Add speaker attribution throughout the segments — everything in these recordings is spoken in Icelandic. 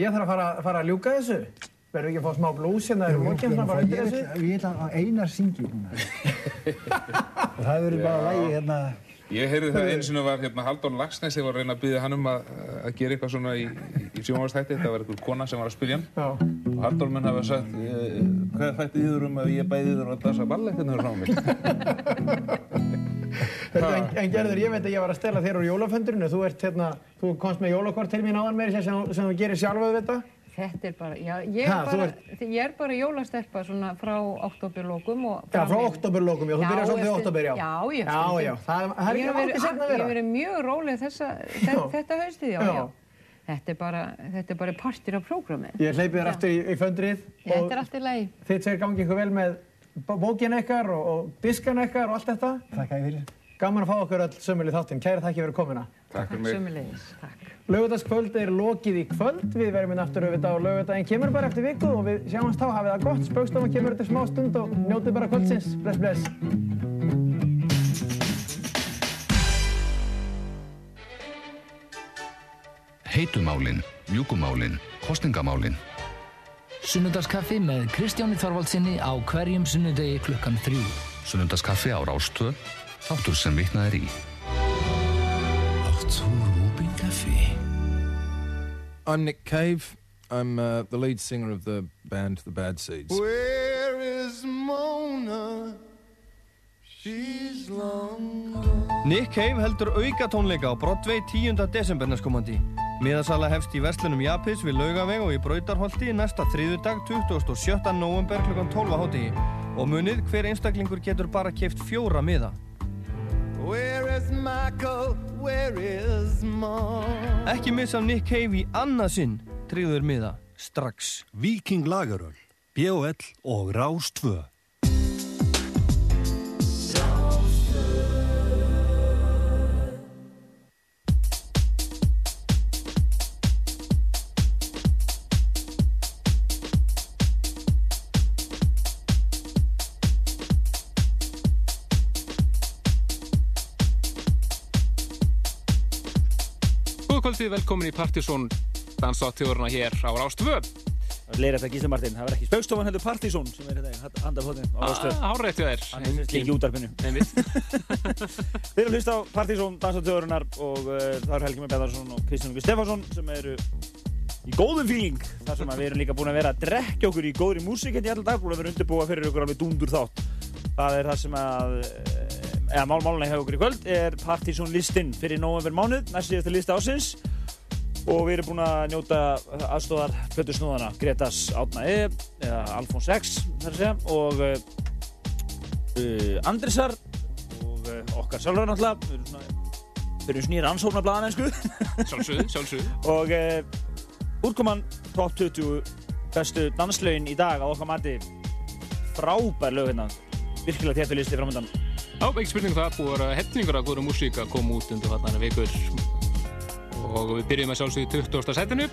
Speaker 1: ég þarf að fara, fara að ljúka þessu. Verður ekki að fá smá blús hérna í mókinn svona bara undir
Speaker 2: Ég
Speaker 1: þessu?
Speaker 2: ég vil að einar syngi núna. Og það verður bara lægi hérna.
Speaker 3: Ég heyrði það einu sinni var hérna Halldór Lagsnes ég var að reyna að byggja hann um að, að gera eitthvað svona í, í sjónvarstætti þetta var einhver kona sem var að spyrja hann
Speaker 1: Já.
Speaker 3: og Halldór menn hafa sagt eh, hvað þætti þýður um að ég bæði þér að dansa ballett hérna frá mig
Speaker 1: en, en gerður, ég veit að ég var að stela þér úr jólaföndurinu. Þú hérna, þú komst með jólakort til mín áðan meiri sem, sem þú gerir sjálf auðvitað.
Speaker 4: Þetta er bara, já, ég
Speaker 1: Ha,
Speaker 4: er
Speaker 1: þú
Speaker 4: bara, ég er bara jólastelpa svona frá oktoberlókum og
Speaker 1: Já, frá oktoberlókum, já, þú byrjar svolítið í
Speaker 4: eftir-
Speaker 1: október, já.
Speaker 4: Já, ég
Speaker 1: Já, já, það er- það er ekki
Speaker 4: verið-
Speaker 1: seinna að vera.
Speaker 4: Ég hef verið mjög róleg þessa, þetta haustið, já,
Speaker 1: Já.
Speaker 4: Þetta er bara, þetta er bara partur af prógrami.
Speaker 1: Ég hleypi þér aftur í, í föndrið
Speaker 4: Þetta er allt í lagi.
Speaker 1: þið tveir gangi ykkur vel með bó- bókina ykkar og, og diskana ykkar og allt þetta.
Speaker 2: Þakka ég fyrir.
Speaker 1: Gaman að fá okkur öll sömul í þáttinn. Kæri þakki fyrir komuna.
Speaker 3: Takk
Speaker 4: Takk sömulegis, takk.
Speaker 1: Laugardagskvöld er lokið í kvöld. Við verðum inn aftur auðvitað á laugardaginn kemur bara eftir viku og við sjáumst þá. Hafið það gott. Spaukstofan kemur eftir smá stund og njótið bara kvöldsins. Bless, bless.
Speaker 5: Heitumálin, mjúkumálin, kostningamálin.
Speaker 6: Sunnudagskaffi með Kristjáni Þorvaldsinni á hverjum sunnudegi klukkan þrjú.
Speaker 5: Sunnundaskaffi á Rástvö, þáttur sem vitnað er í.
Speaker 7: I'm Nick Cave. I'm uh, the lead singer of the band The Bad Seeds.
Speaker 8: Where is Mona? She's long gone.
Speaker 9: Nick Cave heldur auka tónleika á Broadway 10. desember næstkomandi. Miðasala hefst í Vestlunum Japis við Laugaveg og í Brautarholti næsta þriðudag 27. november kl. 12 á hátegi. Og munið hver einstaklingur getur bara keift fjóra miða.
Speaker 8: Where is Michael? Where is Mom?
Speaker 9: Ekki missa Nick Cave í annað sinn tryggður miða strax.
Speaker 10: Viking Lageröl, B.O.L. og Rás 2.
Speaker 11: Góða kvöldið, velkomin í Partisón dansátþjóruna hér á Rástvö.
Speaker 12: Leira þetta Gísli Martin, það var ekki spaukstofan heldur Partizón sem er handað hóttin á Rástöð.
Speaker 11: Ah, við þér.
Speaker 12: Hann er sem líki útarpinu.
Speaker 11: Einmitt.
Speaker 12: Við erum hlust á Partizón dansatjóðurinnar og uh, það eru Helgi Með Beðarsson og Kristján Ingi Stefánsson sem eru í góðum fíling þar sem að við erum líka búin að vera að drekja okkur í góðri músík hérna í allar dag, búin að vera undirbúa fyrir okkur alveg dundur þátt. Það er það sem að, eh, eða málmáluna hjá okkur í kvöld er Partizón listinn fyrir november mánuð, næst síðast lista ásins og við erum búin að njóta aðstóðar plötu snúðana Gretas Átna E eða Alfons X segja og uh, Andrisar og uh, okkar sjálfur náttúrulega. Við erum snýra ansóknar blaðan einsku
Speaker 11: Sjálfsögðu, sjálfsögðu.
Speaker 12: og uh, útkoman top 20 bestu danslögin í dag á okkar mati. Frábær lög hérna. Virkilega þéttu listi framöndan
Speaker 11: Já, ekki spurning um það, búið að vera hefningur af góður músík að koma út undir fatnana vikur og við byrjum að sjálfsögðu í 20. setinu.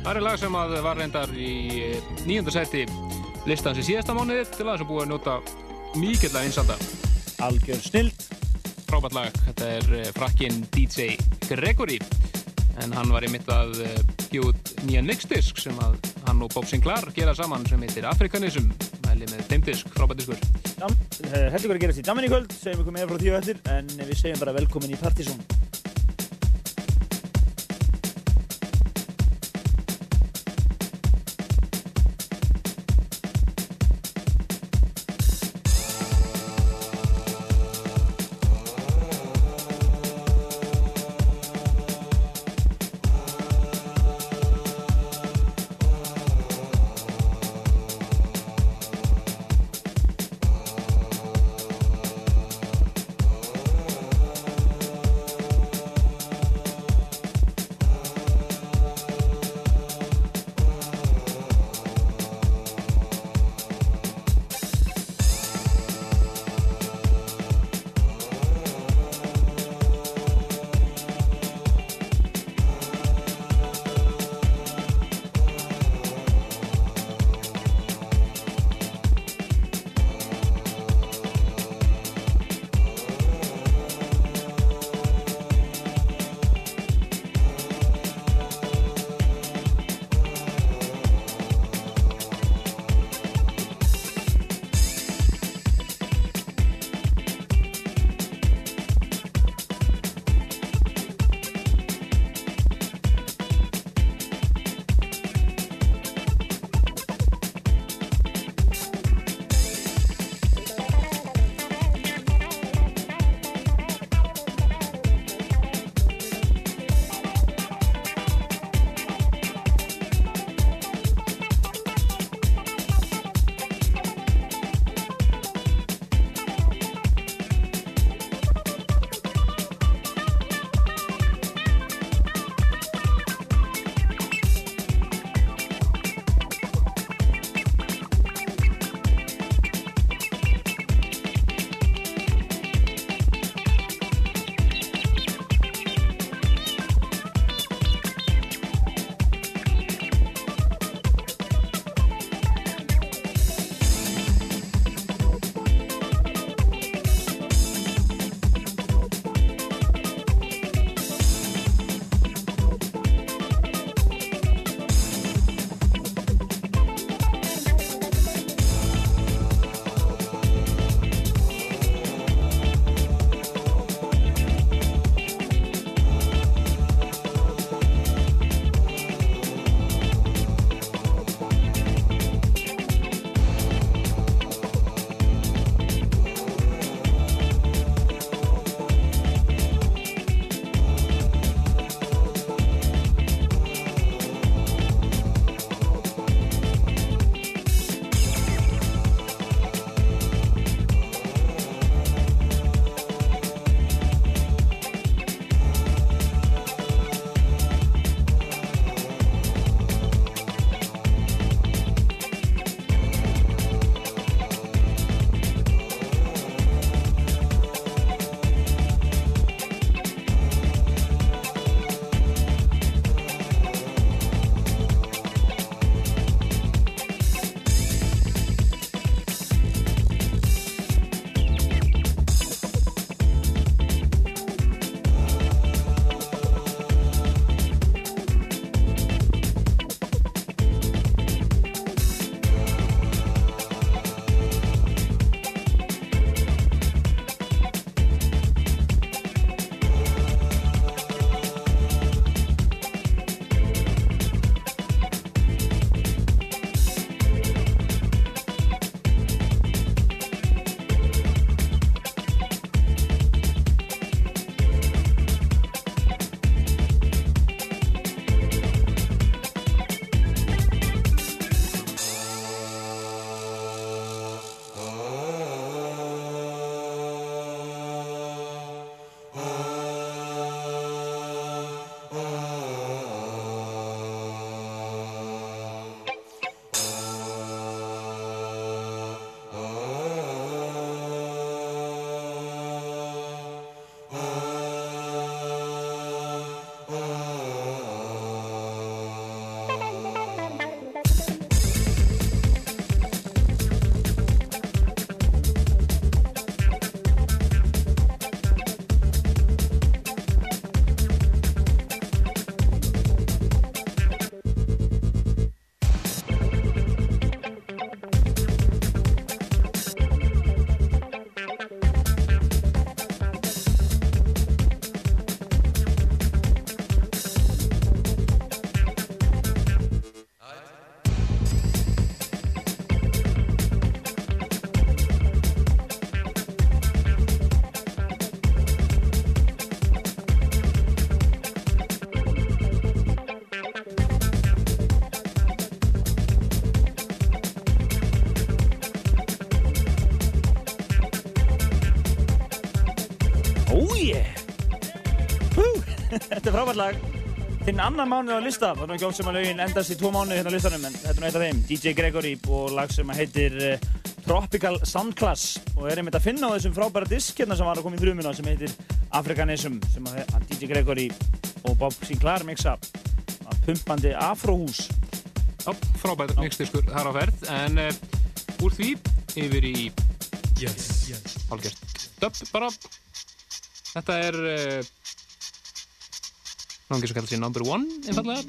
Speaker 11: Það er lag sem að var reyndar í nýjönda seti listans í síðasta mánuði til lag sem búið að nota mikill að einsalda.
Speaker 12: Algjör snild.
Speaker 11: Frábært lag, þetta er eh, frakkinn DJ Gregory en hann var einmitt að gefa út nýjan mixdisk sem að hann og Bob Sinclair gera saman sem heitir Afrikanism mæli með þeim disk, frábært diskur.
Speaker 12: Jam, uh, heldur að gerast í Jamin í kvöld segjum ykkur meira frá því og eftir en við segjum bara velkomin í Partizón Þetta er frábært lag. Þinn annan mánuð á lista. Það er ekki oft sem að lögin endast í tvo mánuði hérna á listanum, en þetta er nú eitt af þeim. DJ Gregory og lag sem heitir uh, Tropical Soundclass og er einmitt að finna á þessum frábæra disk hérna sem var að koma í þrjumina sem heitir Africanism sem að, að DJ Gregory og Bob Sinclair mixa að pumpandi afrohús.
Speaker 11: Já, frábært mixdiskur þar á ferð, en uh, úr því yfir í
Speaker 10: Yes, yes.
Speaker 11: hálfgjört dub bara. Þetta er uh, náttúrulega sem kallar sér number one, einfallega.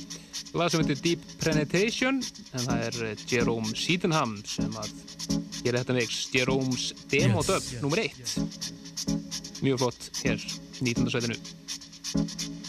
Speaker 11: Lag sem heitir Deep Penetration, en það er uh, Jerome Sydenham sem að gera þetta mix, Jerome's Demo
Speaker 10: Yes,
Speaker 11: Dub,
Speaker 10: yes,
Speaker 11: nummer eitt. Mjög flott hér, 19. sveitinu.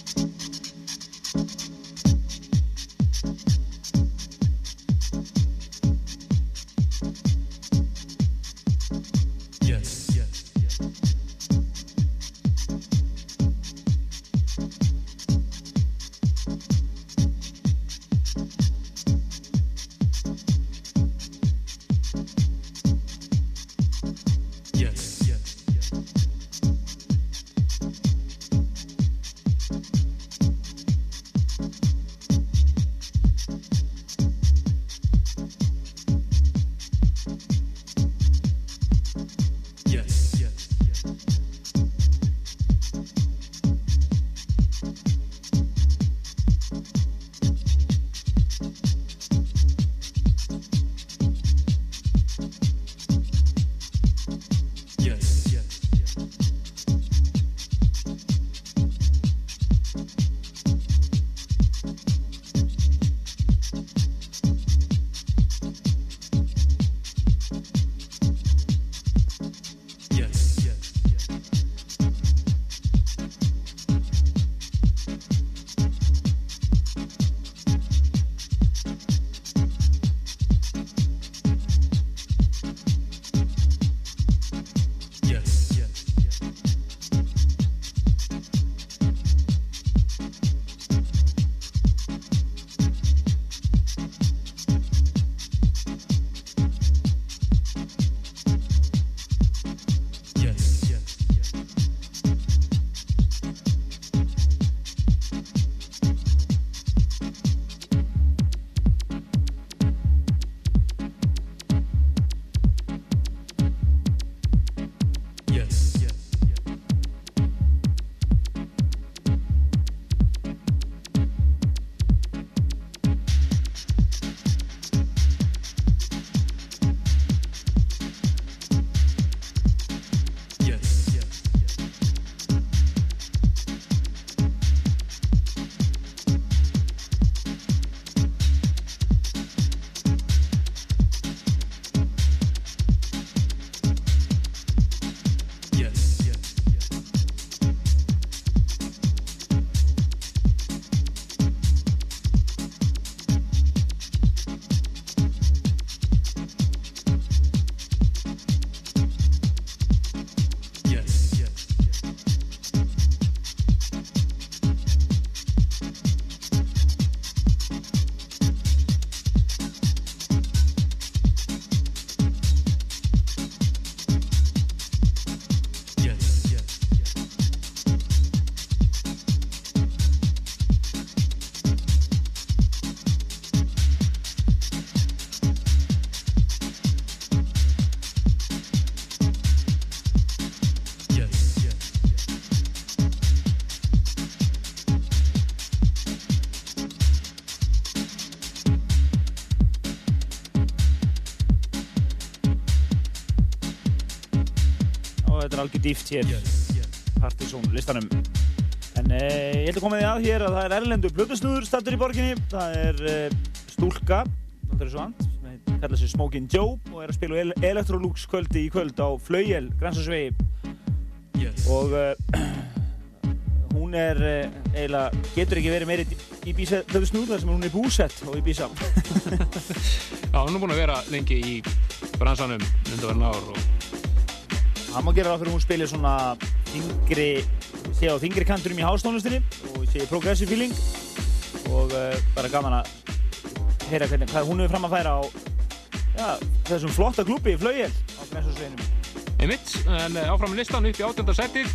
Speaker 12: Algjör dýft hér. Partizón listanum en e, ég held að koma því að hér að það er erlendu blöðusnúður stattur í borginni það er e, stúlka það er svant sem heit- kallar sig Smokin' Joe og er að spila á El Electrolux kvöldi í kvöld á Flaugjel, Gransarsvegi
Speaker 10: Yes.
Speaker 12: og uh, hún er eiginlega, getur ekki verið meiri í Bísa blöðusnúð þar sem hún er búsett og í Bísa
Speaker 11: Já, hún er búin að vera lengi í bransanum undanverðin ár og
Speaker 12: Það má gera það fyrir hún spilir svona þingri, sé á þingri kanturum í hástónlistinni og sé progressive feeling. Og uh, bara gaman að heyra hvernig, hvað hún hefur fram að færa á já, þessum flotta klubbi í Flaugjel á Grensasveginum.
Speaker 11: einmitt, en eh, áfram í listan upp í átjönda setið.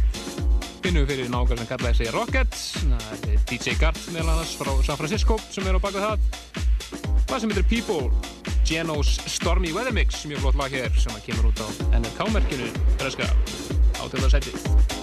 Speaker 11: Finnum við fyrir nákvæmlega sem kallaði sig Rocket. Það er DJ Gart meðal annars frá San Francisco sem er á baka það. Það sem heitir People Genos Stormy Weather Mix mjög flott lag hér sem að kemur út á NRK-merkinu breska átjóðarsætið Já,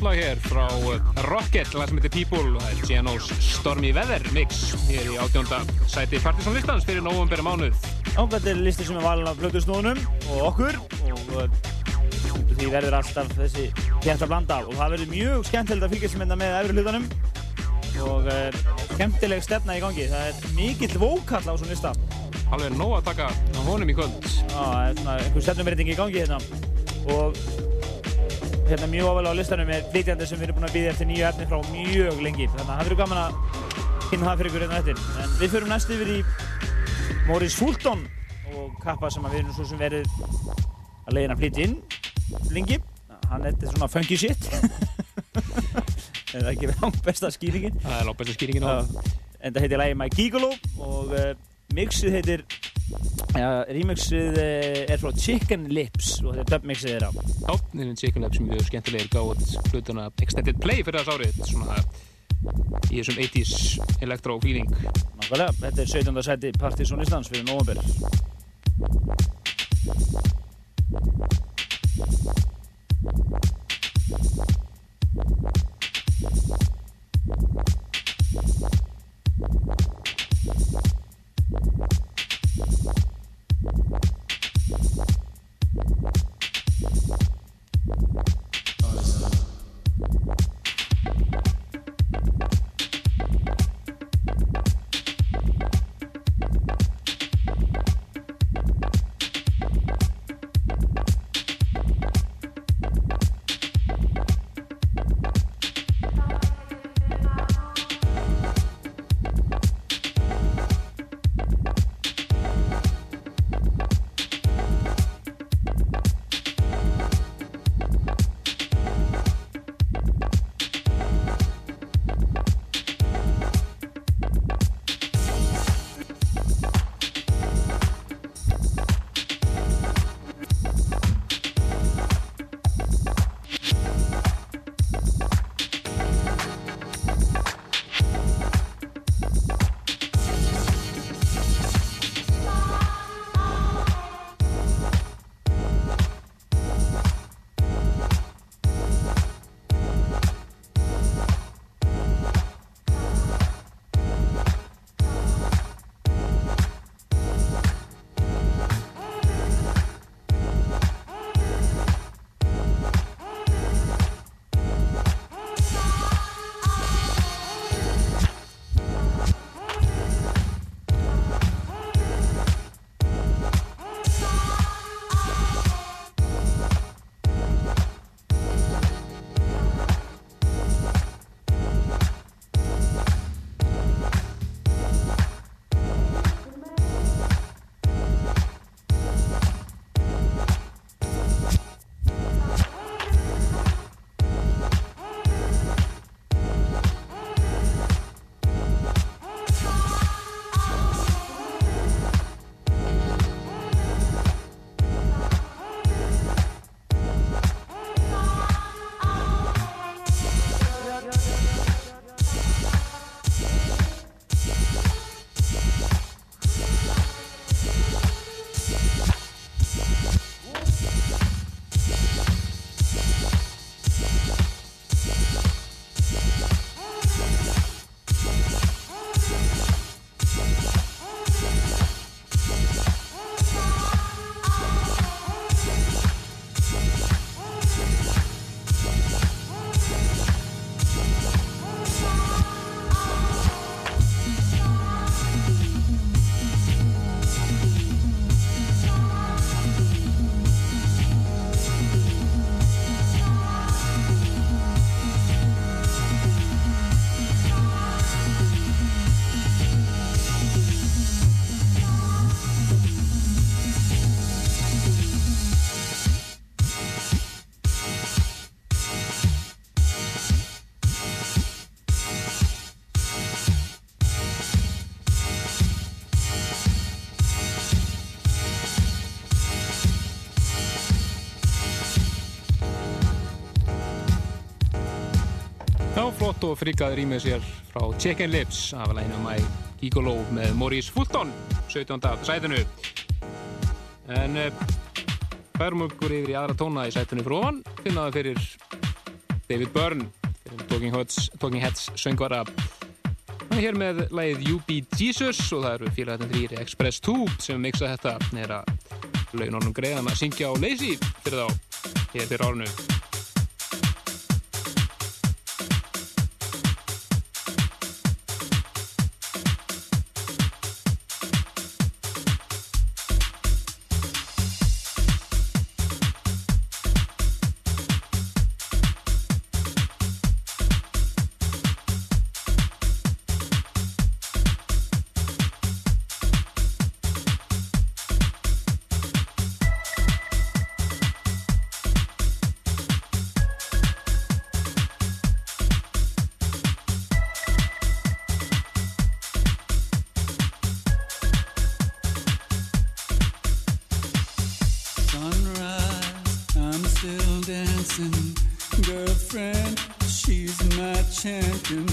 Speaker 11: flott lag hér frá uh, Rocket, lag sem heitir People og það er Genos Stormy Weather mix hér í átjónda sæti Partisan listans fyrir nóvambera mánuð.
Speaker 12: Já, þetta er listi sem er valin af plötusnúðunum og okkur og uh, því verður alltaf þessi geta blanda og það verður mjög skemmtilegt að fylgjast með þetta með efri hlutanum og uh, skemmtileg stefna í gangi. Það er mikill vókall á svona lista.
Speaker 11: Alveg nóg að taka á honum í kvöld.
Speaker 12: Já, það er svona einhver stefnumverðing í gangi hérna og hérna mjög ofalega á listanum er flytjandi sem við erum búin að býða eftir nýju efni frá mjög lengi. Þannig að það verður gaman að kynna það fyrir ykkur hérna eftir. En við förum næst yfir í Maurice Fulton og kappa sem við erum svo sem verið að leiðina flytja inn lengi. Hann er þetta svona funky shit. En það er ekki langt besta skýringin?
Speaker 11: Það er langt besta skýringin á
Speaker 12: en það heitir lægi My Gigolo og uh, mixið heitir ja, remixið uh, er frá Chicken Lips og þetta er dubmixið þeirra
Speaker 11: Já, þetta er Chicken Labs mjög skemmtilegir gáð hlutuna Extended Play fyrir þess árið svona í þessum 80s electro feeling
Speaker 12: Nákvæmlega, þetta er 17. seti Partisan Íslands fyrir november
Speaker 13: Já, flott Awesome. Og frikað rýmið sér frá Chicken Lips af læginu My Gigolo með Maurice Fulton 17. sætinu. En uh, færum okkur yfir í aðra tóna í sætinu frá ofan. Finnaðu fyrir David Byrne Talking Heads, Talking Heads söngvara. Hann er hér með lægið You Be Jesus og það eru félagatinn þrýri Express 2 sem mixa þetta. Nýra laugin ornum greiðan að syngja á Lazy fyrir þá hér fyrir árinu to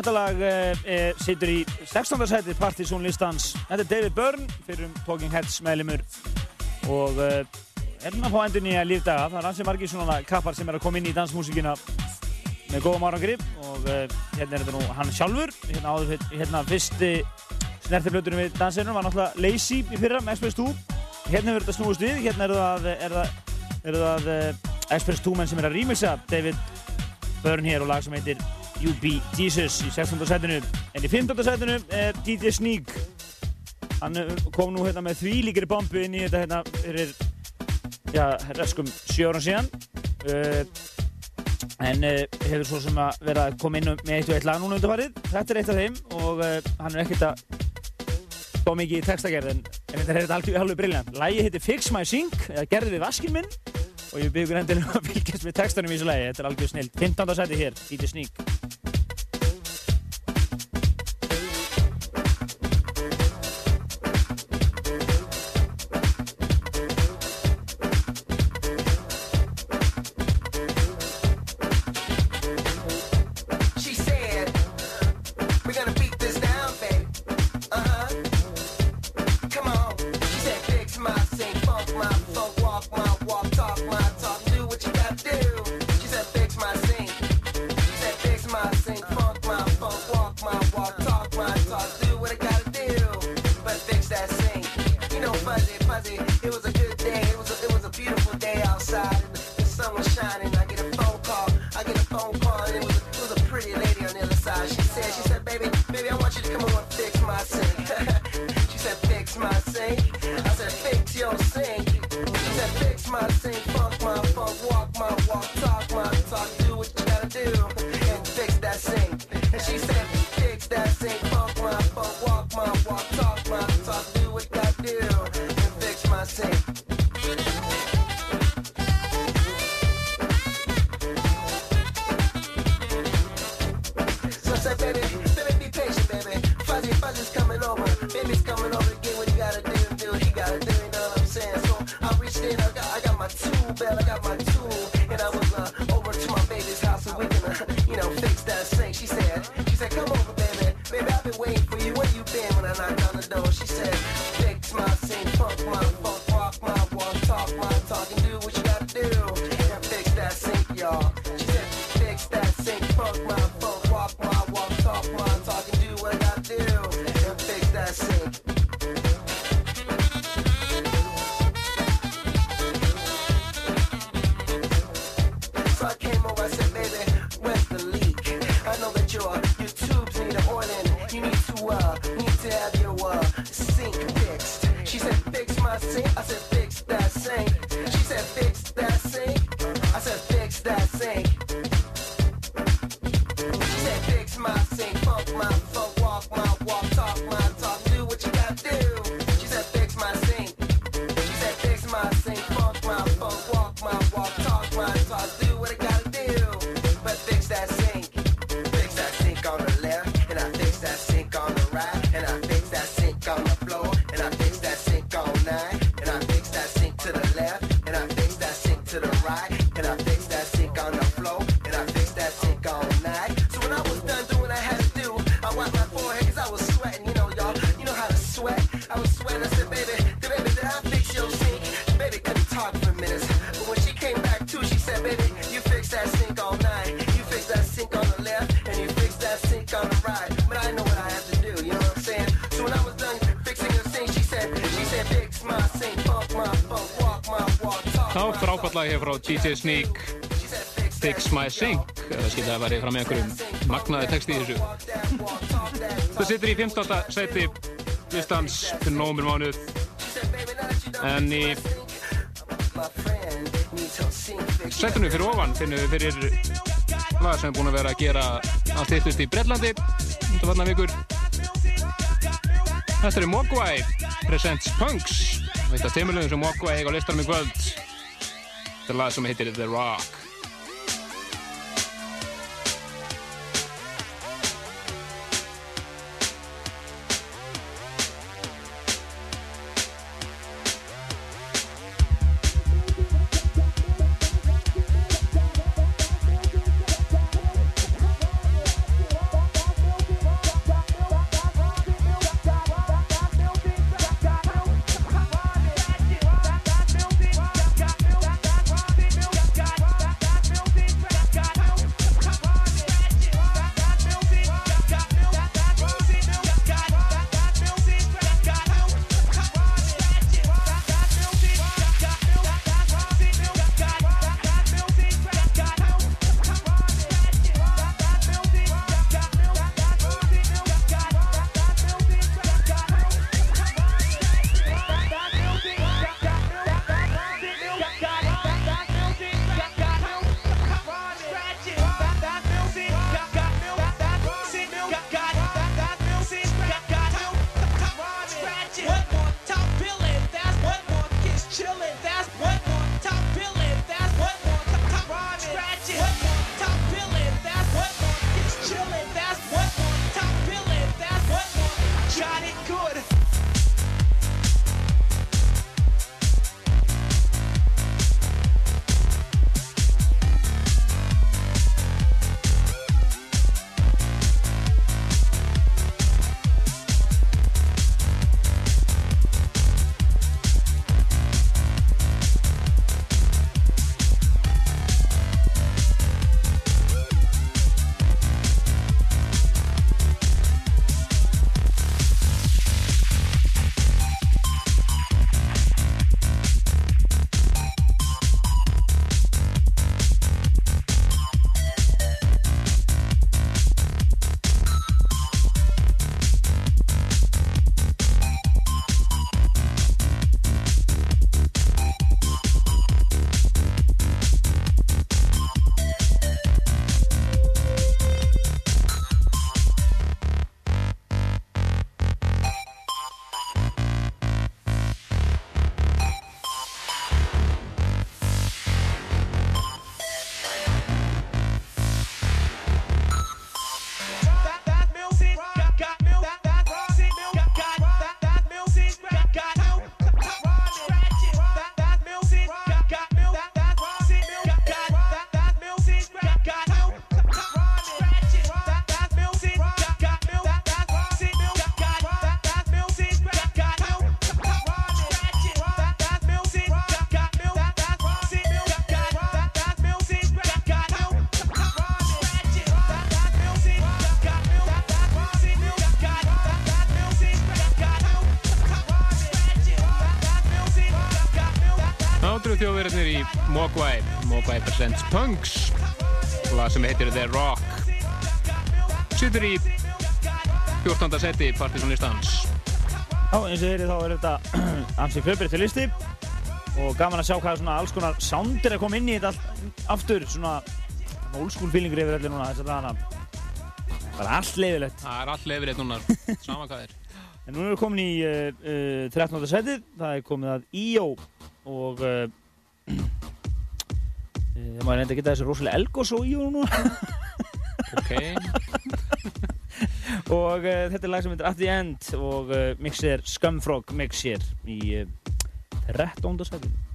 Speaker 14: Þetta lag eh, eh situr í 16. setið Partisan listans. Þetta er David Byrne fyrir um Talking Heads meðlumur og eh, er hann að fá endur nýja lífdaga. Það er hansi margir svona kappar sem er að koma inn í dansmusikina með góða márangrip og eh, hérna er þetta nú hann sjálfur. Hérna áður fyrir hérna fyrsti snertiflötunum við dansinum var náttúrulega Lazy í fyrra með Express 2. Hérna verður þetta snúist við. Hérna eru það, eh, er það, er það eh, Express 2 menn sem er að rýmilsa David Byrne hér og lag sem heitir You Be Jesus í 16. setinu en í 15. setinu er DJ Sneak hann kom nú hérna með því líkir bombu inn í þetta hérna fyrir já, reskum sjórum síðan uh, en uh, hefur svo sem að vera að koma inn um- með eitt og eitt lag núna undarfarið þetta er eitt af þeim og uh, hann er ekkert að bá mikið í textagerð en þetta er alveg briljant. Lægi heitir Fix My Sink eða Gerði við vaskin minn og ég byggur endilega um að fylgjast með textunum í þessu lægi. Þetta er algjör snill. 15. seti hér,
Speaker 11: Íti Sník. DJ Sneak Fix My Sink. Eða skilja að væri fram með einhverjum magnaði text í þessu. Það situr í 15. seti listans fyrir nómur mánuð. En í setinu fyrir ofan finnum við fyrir lag sem er búin að vera að gera allt hittust í Breitlandi undan varna vikur. Þetta er Mogwai Presents Punks. Þetta er teimurlegum sem Mogwai eiga á listanum í kvöld Þetta er lag sem heitir The Rock Presents Punks. Lag sem heitir The Rock. Sittur í 14. seti Partisan listans
Speaker 12: Já, eins og þeirri þá er þetta ansi fjölbreytt til listi. Og gaman að sjá hvað svona alls konar sound er að koma inn í þetta allt aftur. Svona old school feelingur yfir allir núna þess að það bara allt leifilegt
Speaker 11: Það er allt leifilegt núna, sama hvað er.
Speaker 12: En nú erum við komin í uh, uh, 13. setið, það er komið að E.O. og uh, uh, maður reynda að geta þessu rosalega Elgos og E.O. núna
Speaker 11: Ok
Speaker 12: og uh, þetta er lag sem heitir At the End og uh, mixið er Scumfrog mix hér í uh, 13. setið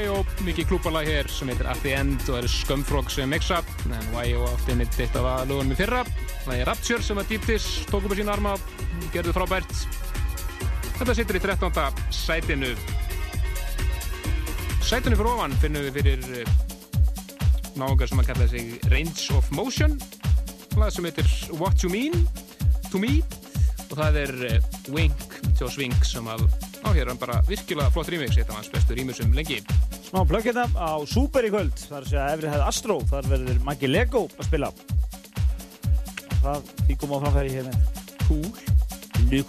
Speaker 11: þetta er Y.O. mikið klúbalag hér sem heitir At the End og það eru Scumfrog sem mixa en Y.O. átti mitt eitt af lögunum í fyrra það er Rapture sem að Deeptis tók upp á sína arma og gerði frábært þetta situr í 13. sætinu sætinu fyrir ofan finnum við fyrir náðungar sem að kalla sig Range of Motion lag sem heitir What You Mean To Me og það er eh, Wink Joss Wink sem að á hér hann bara virkilega flott remix eitt af hans bestu remixum lengi
Speaker 15: Smá plögg hérna á Super í kvöld. Það er að segja Efri hefði Astro. Þar verður Maggi Lego að spila. Það því kom á framfæri hér með.
Speaker 11: Cool.
Speaker 15: Mjög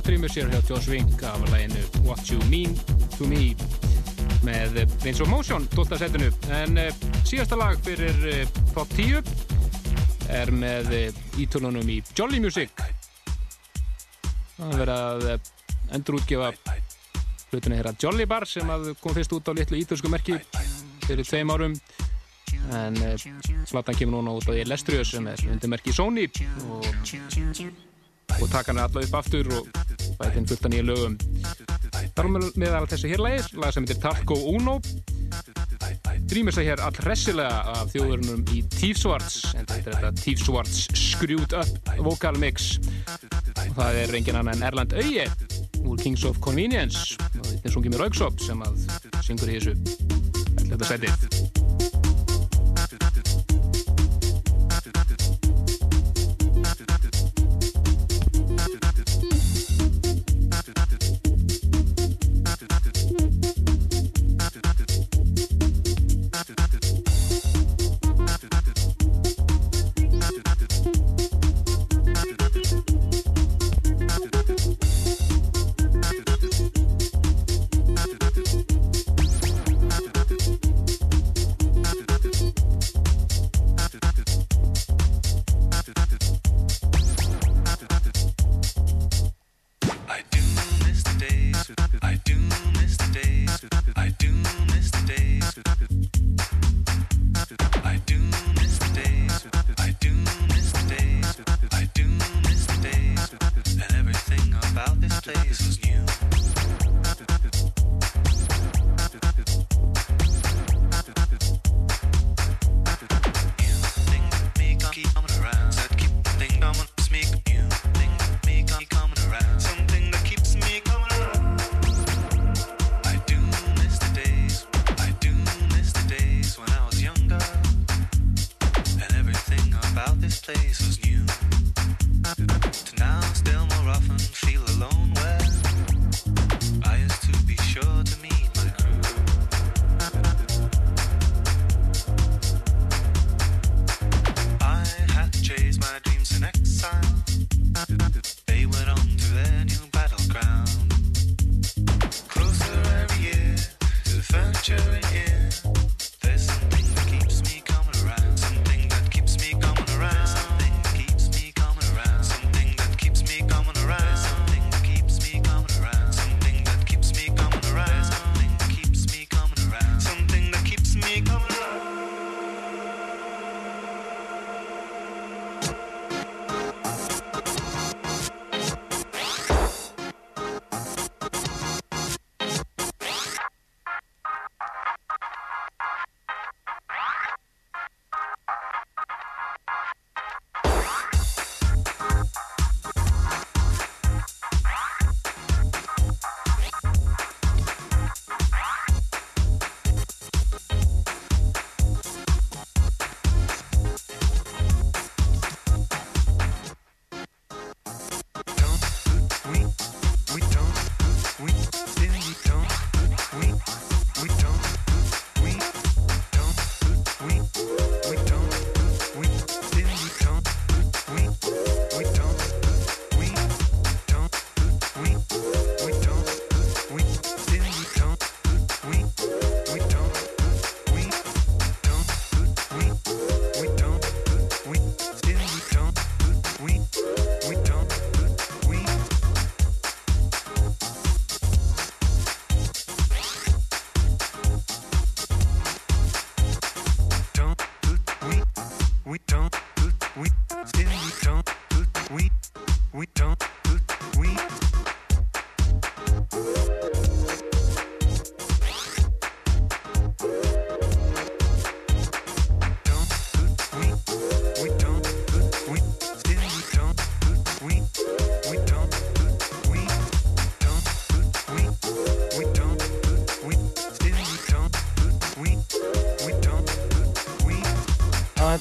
Speaker 11: Já, flott rýmur sér hjá Joss Wink af læginu What You Mean To Me með Vince of Motion 12. setinu en uh, síðasta lag fyrir uh, top 10 er með ítölunum í Jolly Music það er verið að endurútgefa hlutinu hér að Jolly Bar sem kom fyrst út á litlu ítölsku merki fyrir tveim árum en slatan kemur núna út á Lestrius sem er undir merki Sony og og taka hann alla upp aftur og bæti inn fullt af nýja lögum. Þar með meðal þessu hér lagir lag sem heitir Talco Uno.
Speaker 16: Rýmist það hér all hressilega af þjóðurinnum í Thief Swartz en þetta er þetta Thief Swartz Screwed Up Vocal Mix. Og það er engin annan Erland Auye úr Kings of Convenience og þetta er sungið með Rauksop sem að syngur í þessu þetta setið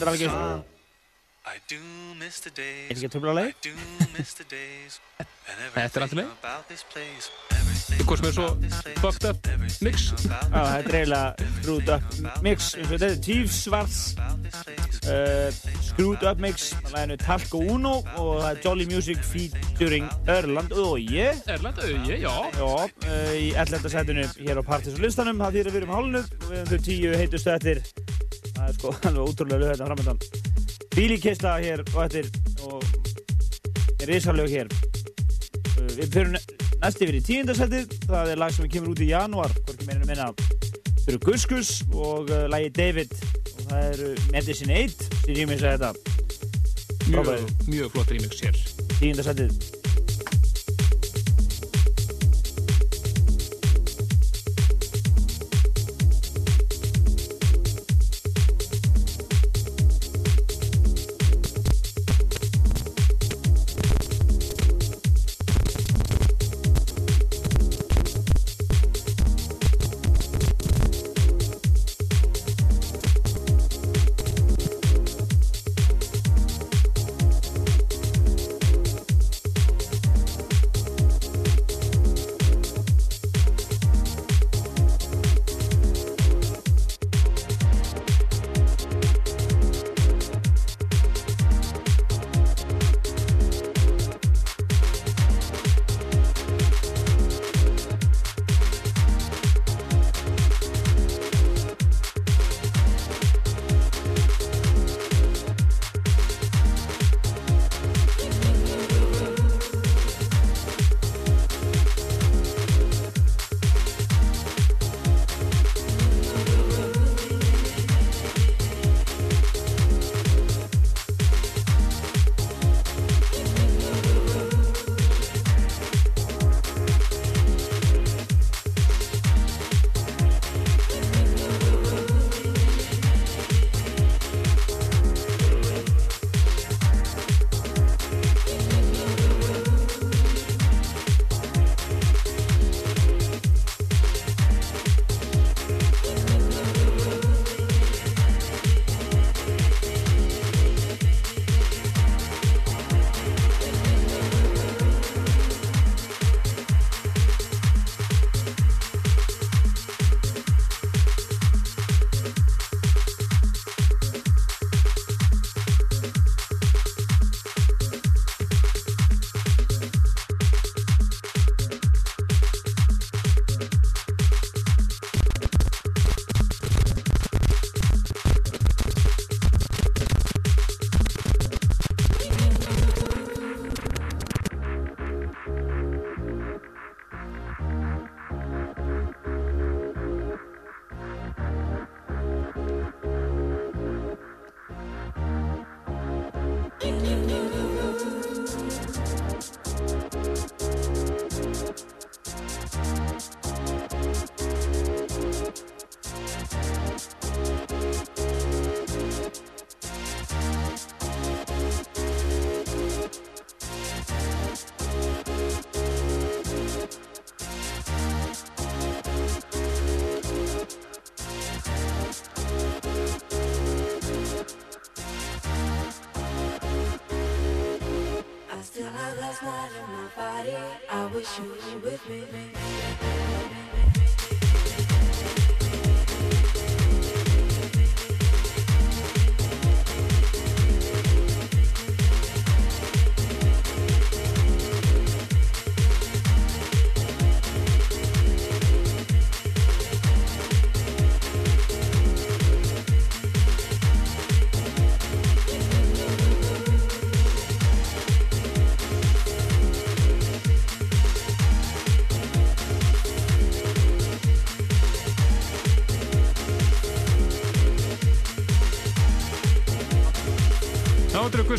Speaker 12: Er
Speaker 11: the days.
Speaker 12: Er ekki að leið?
Speaker 11: Miss the days.
Speaker 16: Þetta er alltaf leið.
Speaker 11: About this place.
Speaker 16: Eitthvað sem er svo fucked up mix
Speaker 12: Já, þetta er eiginlega screwed up mix þetta er Tíf Svarts uh, screwed up mix á læginu Talco Uno og það er Jolly Music featuring Örland Öye
Speaker 16: Erland Auye, já
Speaker 12: Já, uh, í 11. setinu hér á Partis og listanum það þýr að við erum hálnuð og við erum þau tíu heitustu eftir það er sko alveg ótrúlega lög þetta framöndan bílíkista hér og eftir og er risalög hér. Uh, við fyrir næst yfir í tíundasettið það er lag sem kemur út í janúar hvorki meirinu minna. Eru Guskus og uh, lagi David. Og það eru Medicine 8 sem rýmins að þetta.
Speaker 16: Mjög, mjög flott remix hér.
Speaker 12: Tíundasettið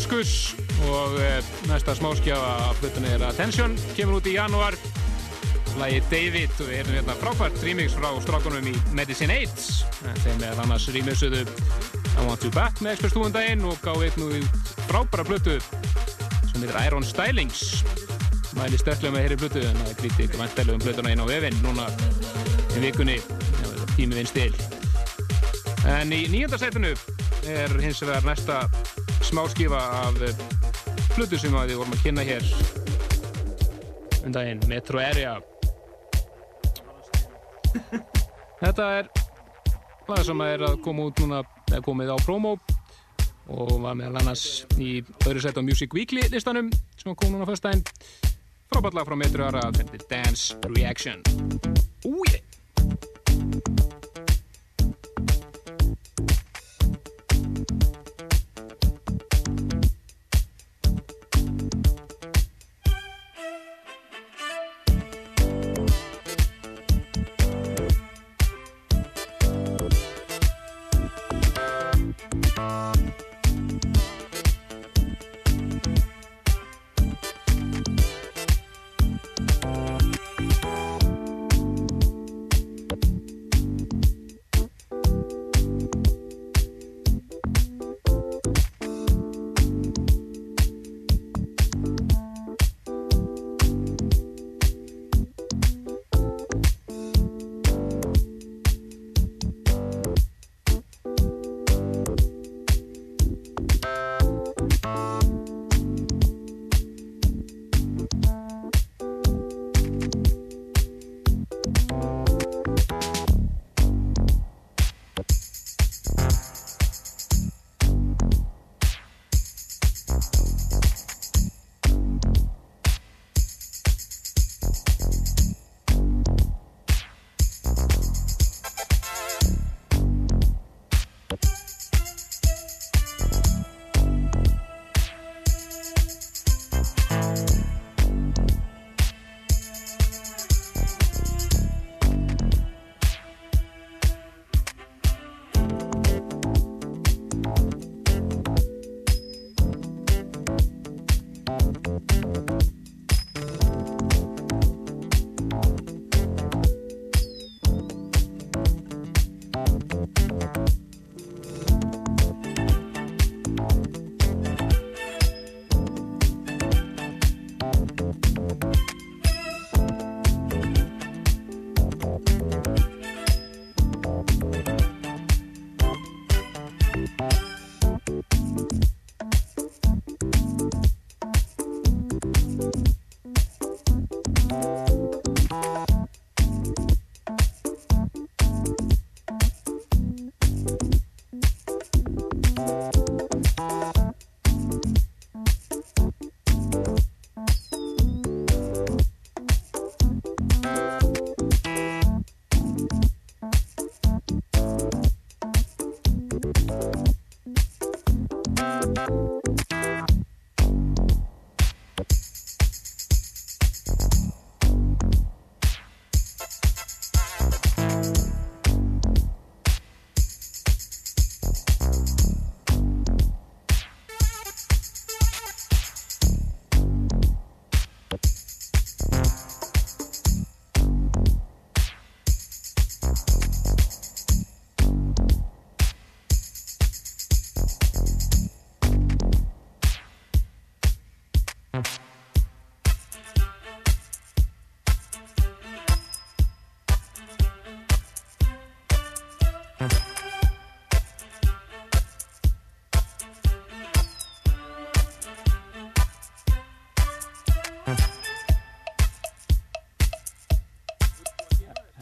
Speaker 11: Gus og eh, næsta smáskjáfa af hlutunni er Attention, kemur út í janúar. Lagi David og við erum hérna frábært remix frá strákunum í Medicine 8 en þeim er annars remixuðu I Want You Back með Express 2 daginn og gáði einn út frábæra plötu sem heitir Iron Stylings. Mæli sterklega með þeirri plötu en það gríti ykkur vantilega um plötuna inn á vefinn núna í vikunni. Ef tími vinn stil en í nýjönda sætinu er hins vegar næsta smáskífa af eh, plötu sem við vorum að kynna hér um daginn, Metro Area. Þetta er lag sem er að koma út núna eða komið á promo og var meðal annars í öðru set á Music Weekly listanum sem kom núna fyrst daginn frábært lag frá Metro Area þetta er Dance Reaction. Úi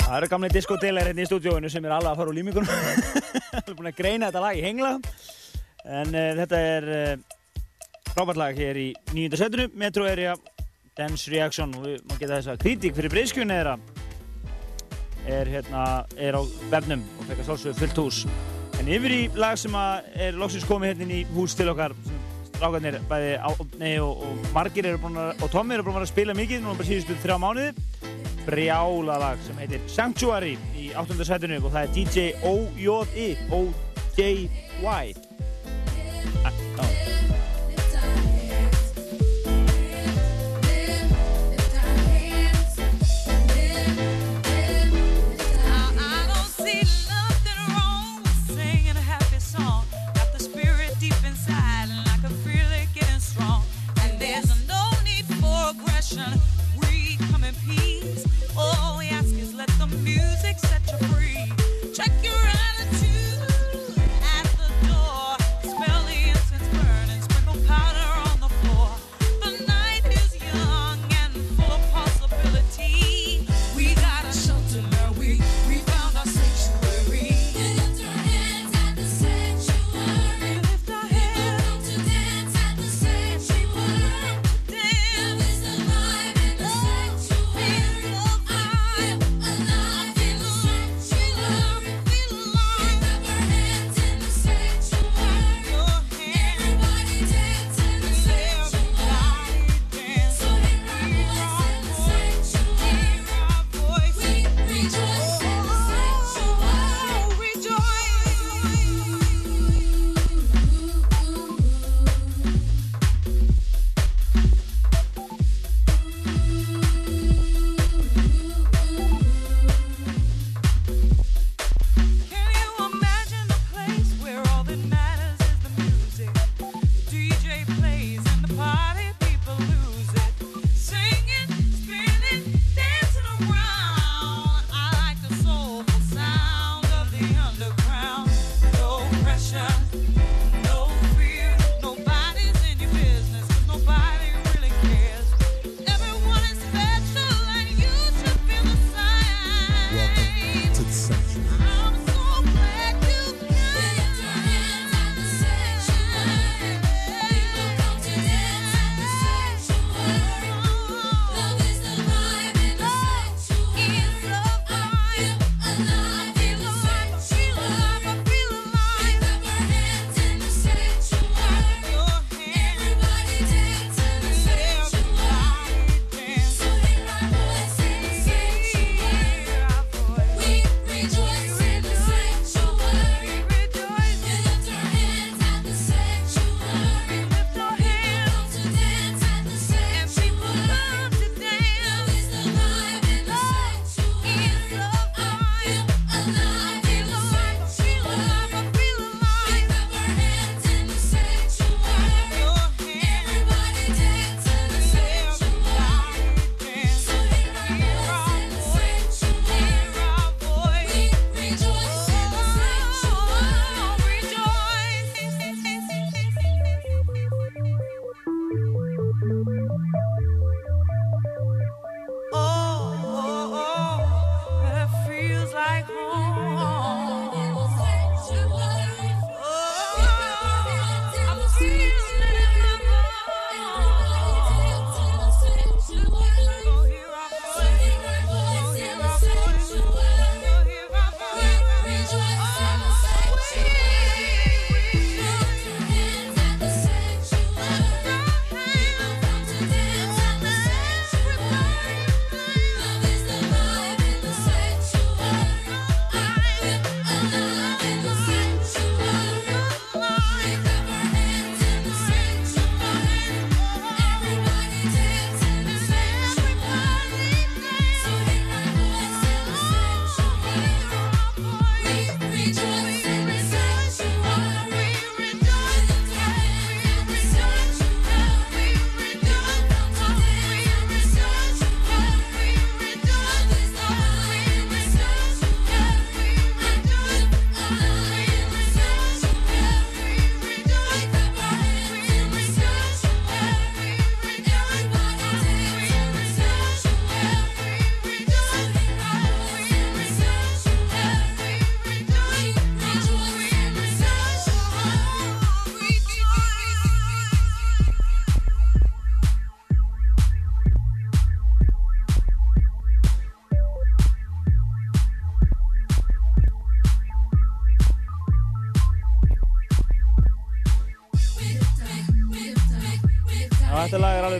Speaker 12: Það eru gamli diskodelar hérna í stúdíóinu sem er alveg að fara úr límingunum. Það er búin að greina þetta lag í hengla. En uh, þetta er uh, frábært lag hér í nýjunda setinu, Metro Area Dance Reaction. Við má geta þess að kritík fyrir breyskjunni er að er, hérna, er á vefnum og fekk að sálsögðu fullt hús. En yfir í lag sem er loksins komið hérna í hús til okkar, sem strákarnir bæði Átni og, og Margir eru búin að, og Tommi eru búin að spila mikið núna bara síðustu þrjá mánuði. Brjála lag sem heitir Sanctuary í áttunda setinu og það er DJ O-J-I O-J-Y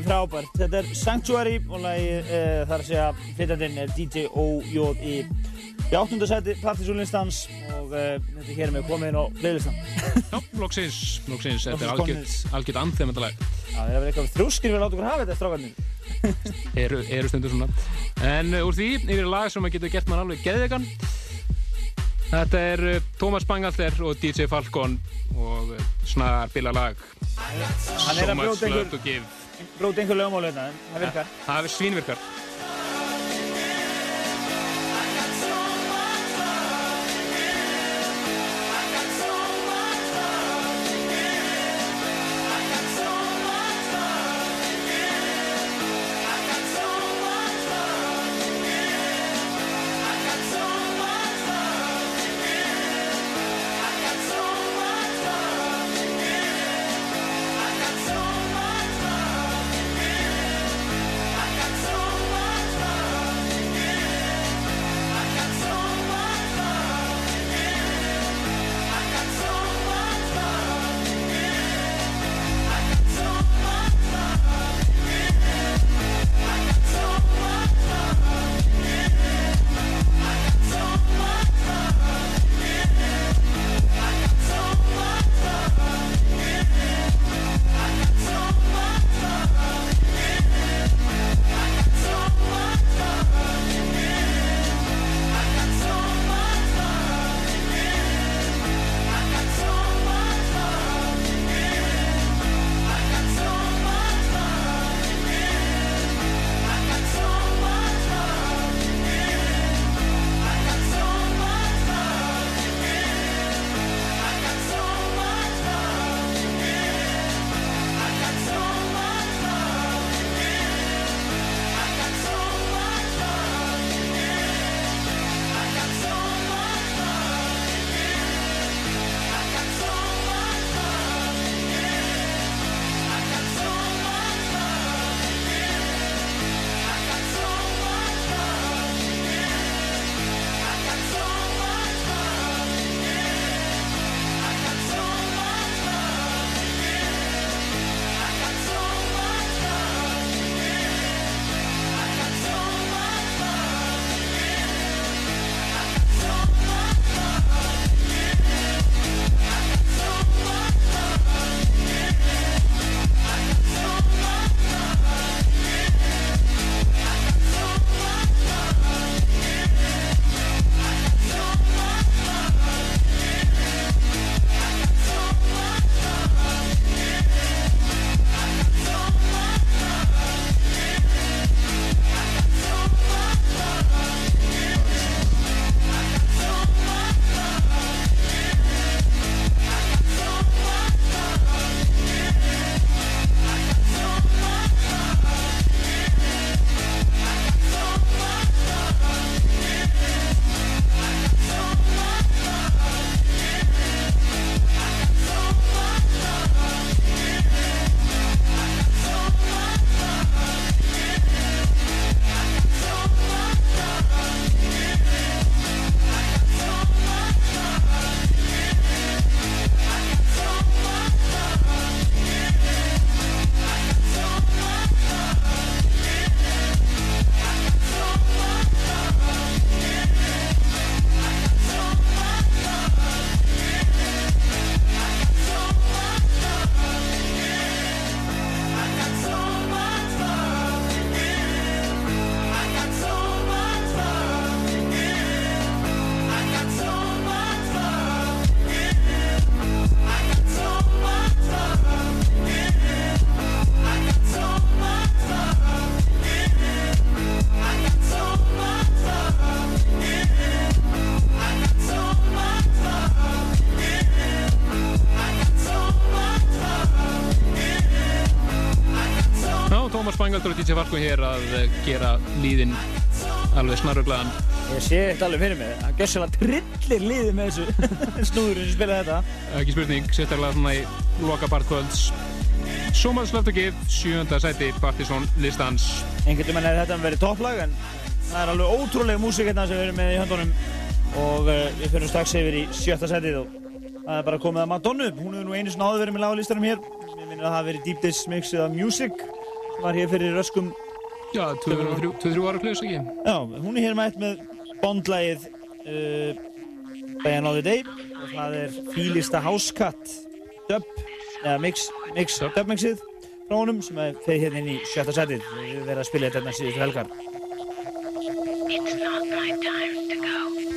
Speaker 12: frábært. Þetta er Sanctuary og lagi uh, þar að segja flytjandinn er DJ OJI í áttundasæti partysónlistans og uh, þetta er hér með komið inn á playlistan.
Speaker 11: Já, loksins, loksins, þetta er algjört, algjört andþem þetta lag.
Speaker 12: Já, það er vel eitthvað þrjóskir við að láta okkur hafa þetta strákarnir.
Speaker 11: Eru, eru stundur svona. En uh, úr því, yfir lag sem að getur gert mann alveg geðvegan. Þetta er Tómas Bangalter og DJ Falcon og snar bila lag.
Speaker 12: Er að brjóta
Speaker 11: love to give.
Speaker 12: Brjóta einhver lögmál hérna, en það virkar.
Speaker 11: Það svínvirkar. Bangaldur og DJ Falko hér að eh, gera líðin alveg snaruglaðan.
Speaker 12: Ég sé þetta alveg fyrir mig. Hann gjör sérlega trillir liðið með þessu snúðurinn sem spilaði þetta.
Speaker 11: Ekki spurning, sérstaklega svona í loka part kvölds. So much love to give, sjönda sæti Partizón listans.
Speaker 12: Einhvern veginn hefði þetta verið topplag en það er alveg ótrúlega músík hérna sem við erum með í höndunum og uh, við fyrir strax yfir í sjötta sætið og það er bara komið að Madonnu. Hún hefur nú einu svona áður verið með lagalistarum hér. Ég minnir að það hafi verið Deep Dish mixið af Music var hér fyrir röskum.
Speaker 11: Já, 2-3 ára klus ekki?
Speaker 12: Já, hún er hér mætt með bondlægið uh, By Another Day og það er Fílista Cut dub, eða mix, mix dubmixið frá honum sem er þeir hérna inn í sjötta setið. Við verðum að spila þetta hérna síðustu helgar.
Speaker 17: It's not my time to go.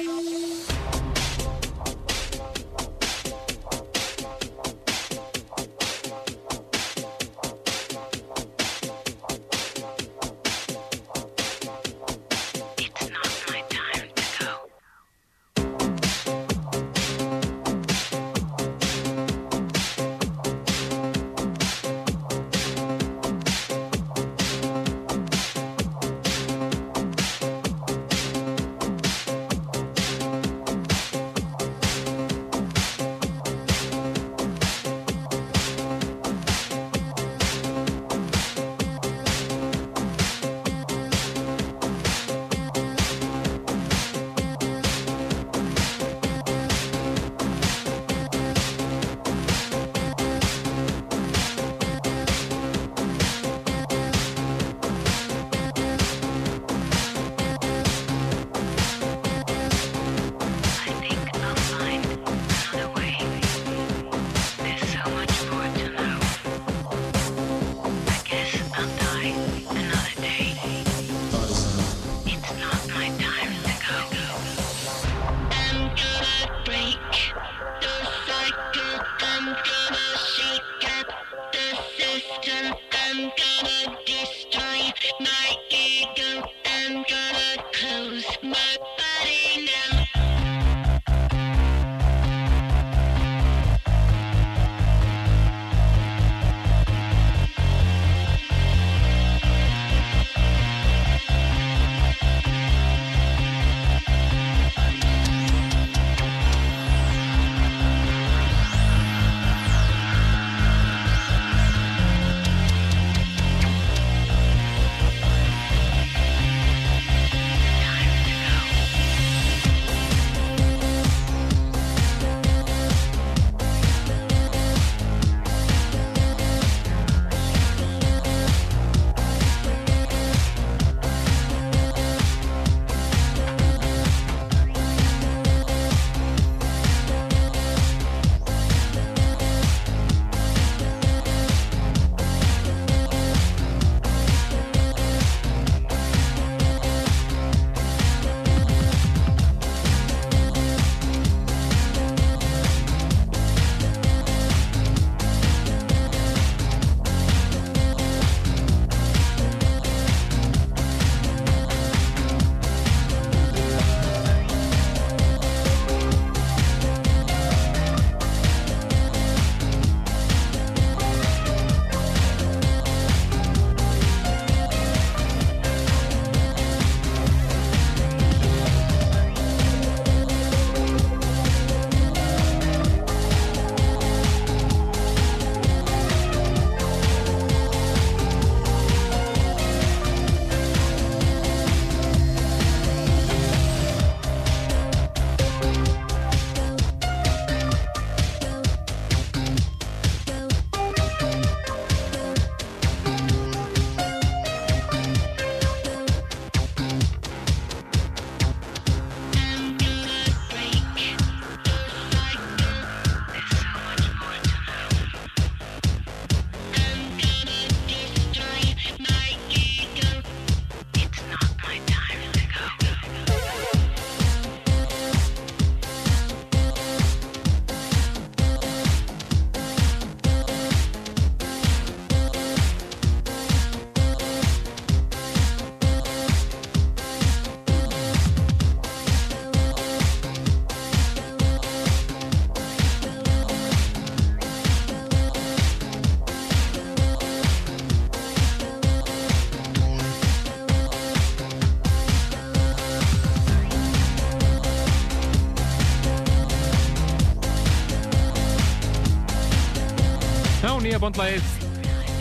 Speaker 11: Bondlægið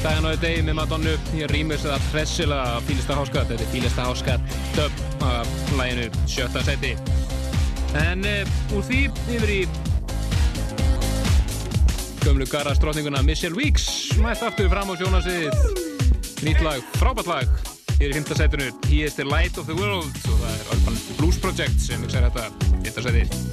Speaker 11: Daginn á degi með Madonnu. Ég rýmur sér það hressilega Fílista Háskat Þetta er Fílista Háskat dub af læginu sjötta seti En uh, úr því yfir í gömlu garastrótninguna Michelle Weeks. Mætt aftur fram á sjónasviðið Nýtt lag, frábært lag. Hér í 5. setinu He is the light of the world. Og það er Urban Blues Project sem mixar þetta 5. seti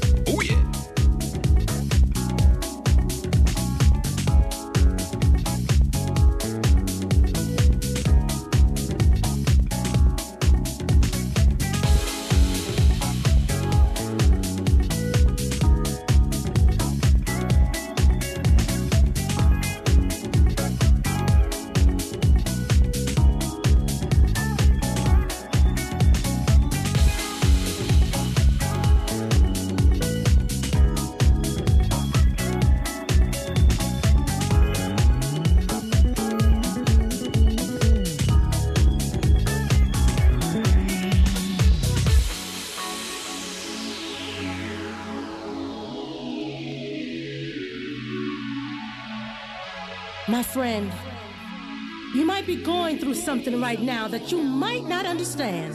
Speaker 18: something right now that you might not understand.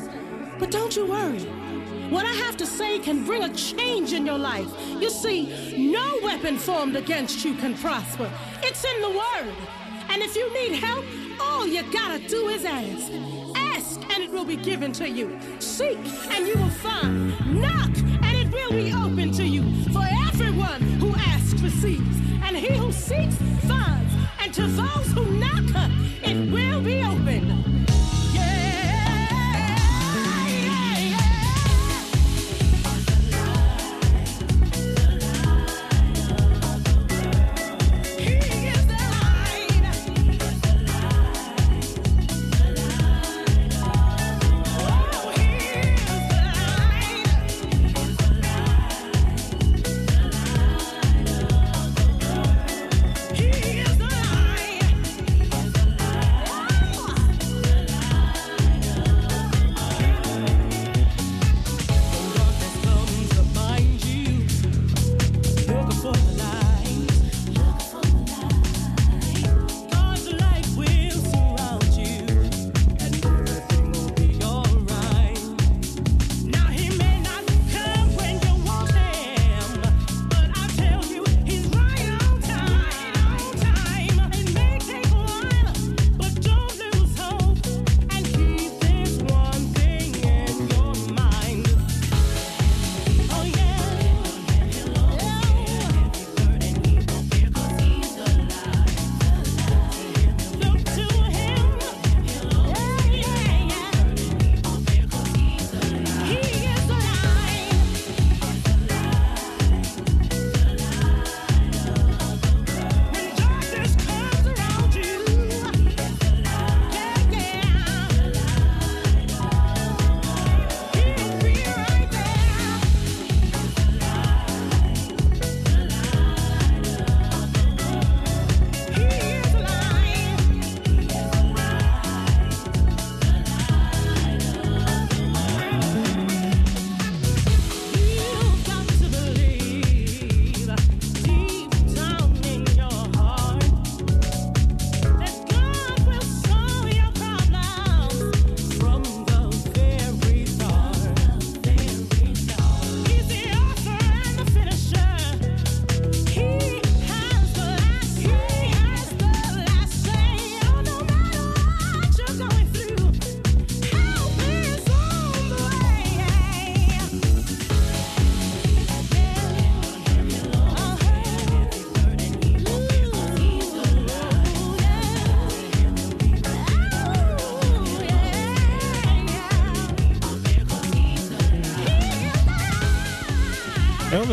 Speaker 18: But don't you worry. What I have to say can bring a change in your life. You see, no weapon formed against you can prosper. It's in the Word. And if you need help, all you gotta do is ask. Ask, and it will be given to you. Seek, and you will find. Knock, and it will be open to you. For everyone who asks receives, and he who seeks finds. And to those who knock,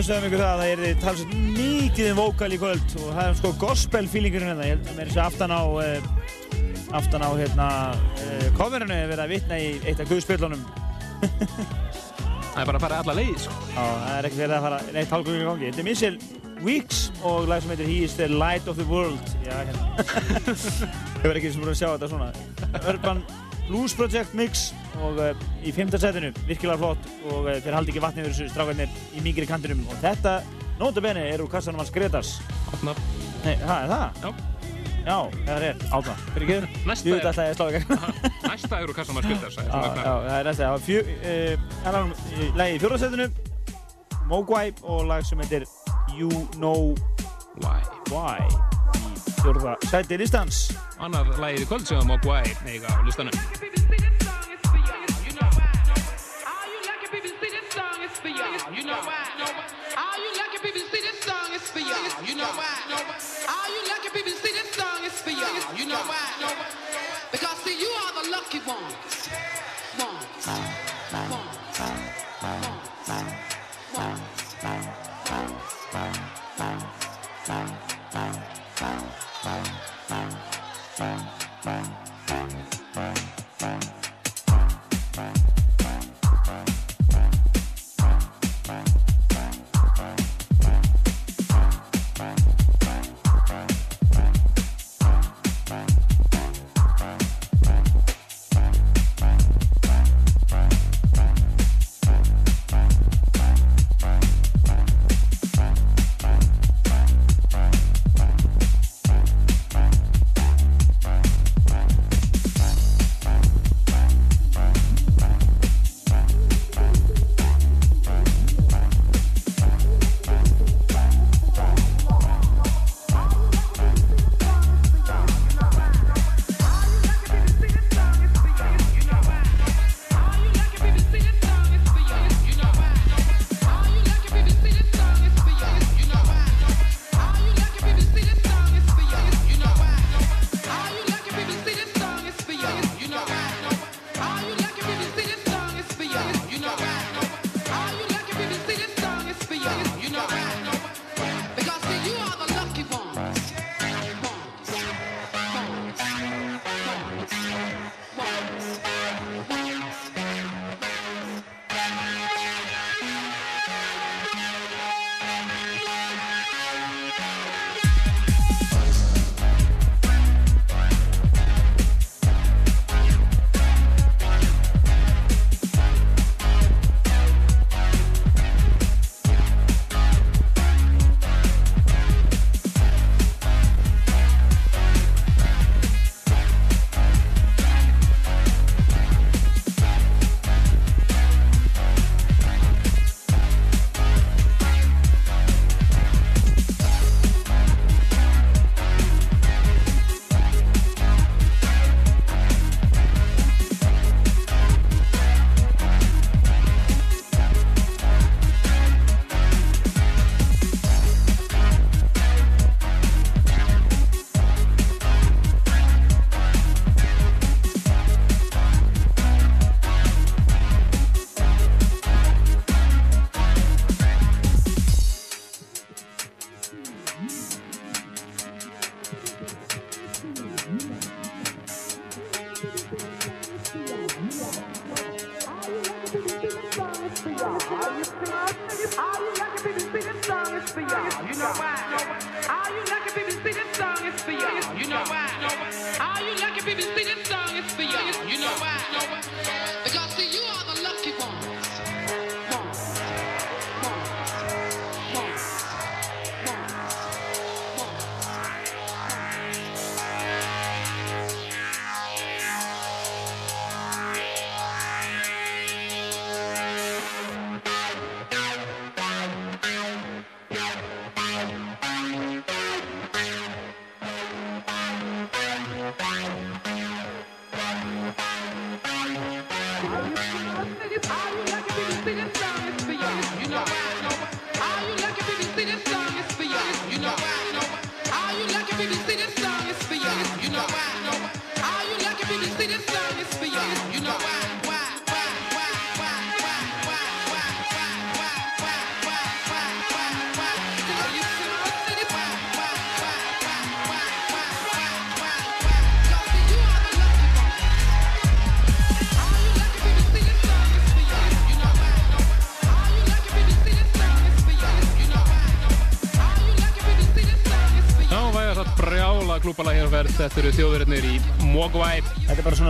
Speaker 12: við sögum ykkur það að það er talsett mikið um vókal í kvöld og það er sko gospel feelingurinn hérna. Ég held að mér er þessi aftan á, uh, aftan á hérna, uh, coverinu er verið að vitna í eitt af guðspillunum.
Speaker 11: það er bara að fara alla leið, sko.
Speaker 12: Já, það er ekki verið að fara neitt hálfgöngin í gangi. Þetta er Mitchell Weeks og lag sem heitir He is the light of the world. Já, hérna. Hefur ekki sem búin að sjá þetta svona. Urban Blues Project Mix og uh, í fymta setinu, virkilega flott og uh, þeir haldi ekki vatni yfir þessu strákarnir í mingri kantinum og þetta, nota bene, er úr kassanum hans Gretars.
Speaker 11: Átna.
Speaker 12: Nei, það er það?
Speaker 11: Já.
Speaker 12: Já, það er rétt. Átna. Fyrir ekki?
Speaker 11: Næsta
Speaker 12: Ég
Speaker 11: er-
Speaker 12: veit alltaf að ég slá ekki.
Speaker 11: Næsta eru kassan að skilta þess
Speaker 12: Já, já, það er næsta. Það það er í lagi í fjóra setinu, Mogwai og lag sem heitir You Know
Speaker 11: Why.
Speaker 12: Why í fjórða sæti listans.
Speaker 11: Annar lagið í kvöld sem Mogwai eiga á listanum.
Speaker 19: You know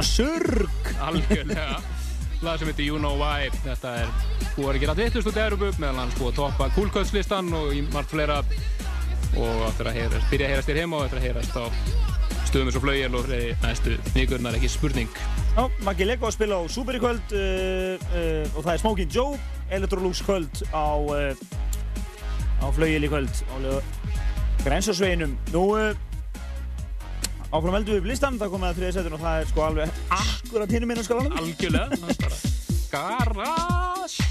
Speaker 12: svona surg.
Speaker 11: Algjörlega. Lag sem heitir You Know Why. Þetta er búið að gera þittust út í Európu, meðal hans búið að toppa kúlköldslistan og í margt fleira. Og eftir að heyrast, byrja að heyrast þér heima og eftir að heyrast á stöðum eins og flaugjel og næstu vikurnar ekki spurning.
Speaker 12: Já, Maggi Lego að spila á Super í kvöld uh, uh, og það er Smoking Joe, Electrolux kvöld á, uh, á flaugjel í kvöld á Grænsásveginum. Nú,
Speaker 20: Áfram heldur við listan, það komið að þriðja setjun og það er sko alveg akkurat hinnum innan skalanum.
Speaker 11: Algjörlega. Garage.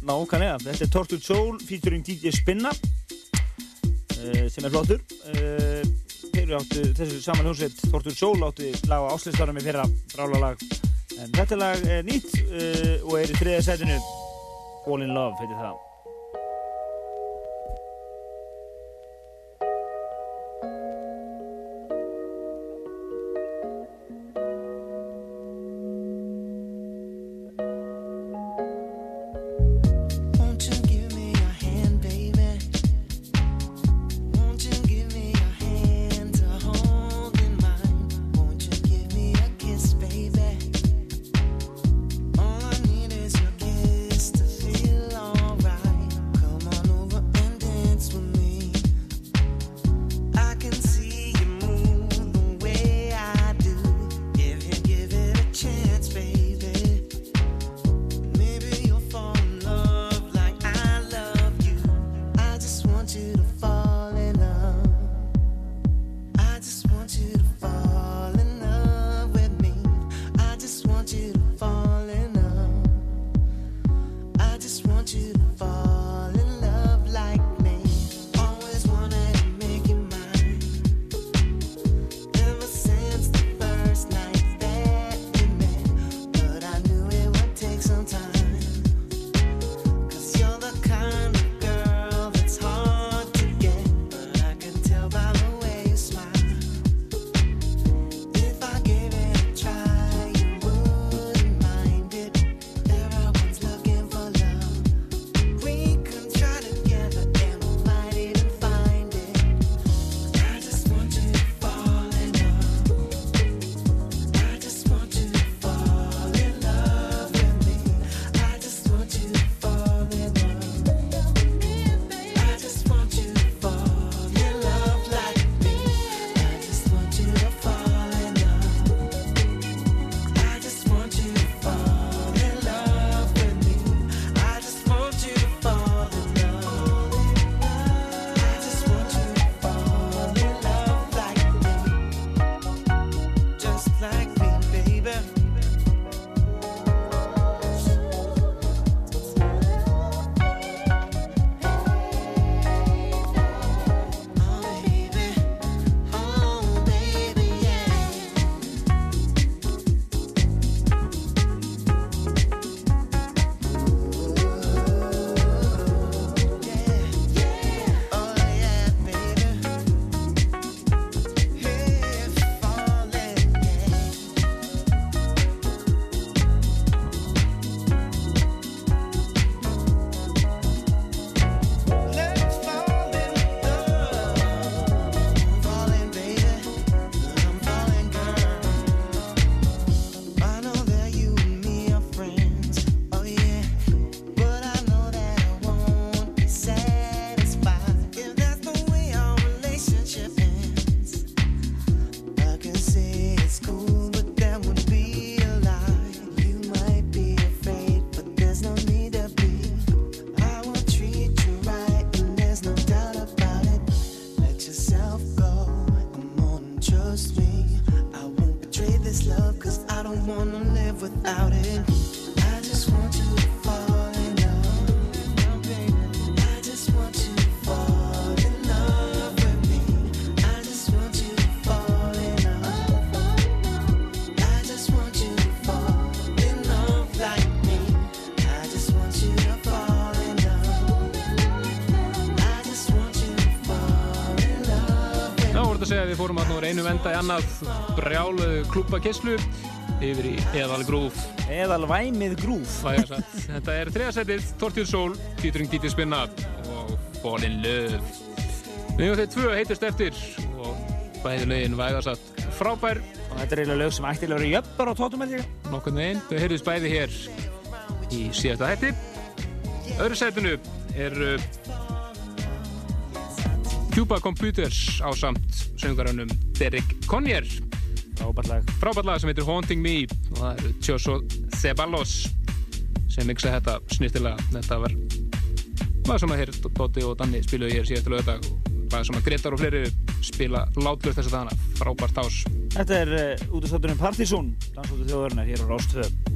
Speaker 20: Ná, kanniða. Þetta er Tortured Soul featuring DJ Spinna uh, sem er flottur. Uh, þeir áttu, þessu saman hjómsveit Tortured Soul áttu laga áslýstarum í fyrra brála lag. En þetta lag er nýtt uh, og er í þriðja setjunu All in Love, heitir það.
Speaker 11: munum enda í annað brjálu eh, klúbakisslu yfir í eðal grúf
Speaker 20: eðal væmið grúf
Speaker 11: þetta er þriðarsætið, Tortjúð Sól Týtring Dítið Spinna og Bólin Löf við og þeir tvö heitust eftir og bæði lögin væðarsatt frábær.
Speaker 20: Og þetta er eiginlega lög sem ættilega verið jöfnbar á tótum
Speaker 11: nokkurnu einn, þau heyrðist bæði hér í síðasta hætti öðru sætinu er Cuba Computers á samt söngarannum Derek Conyer
Speaker 20: frábært
Speaker 11: Frábært lag sem heitir Haunting Me. Og það eru Tjóso Ceballos sem miksa þetta snýttilega þetta var hvað sem að hér Dóti og Danni spiluði hér síðastu lögadag og hvað sem að Gretar og fleiri spila látlust þess að það hana frábært ás.
Speaker 21: Þetta er eh, uh, út af státtunum Partizón dansóttu þjóðurnar hér á Rástöðum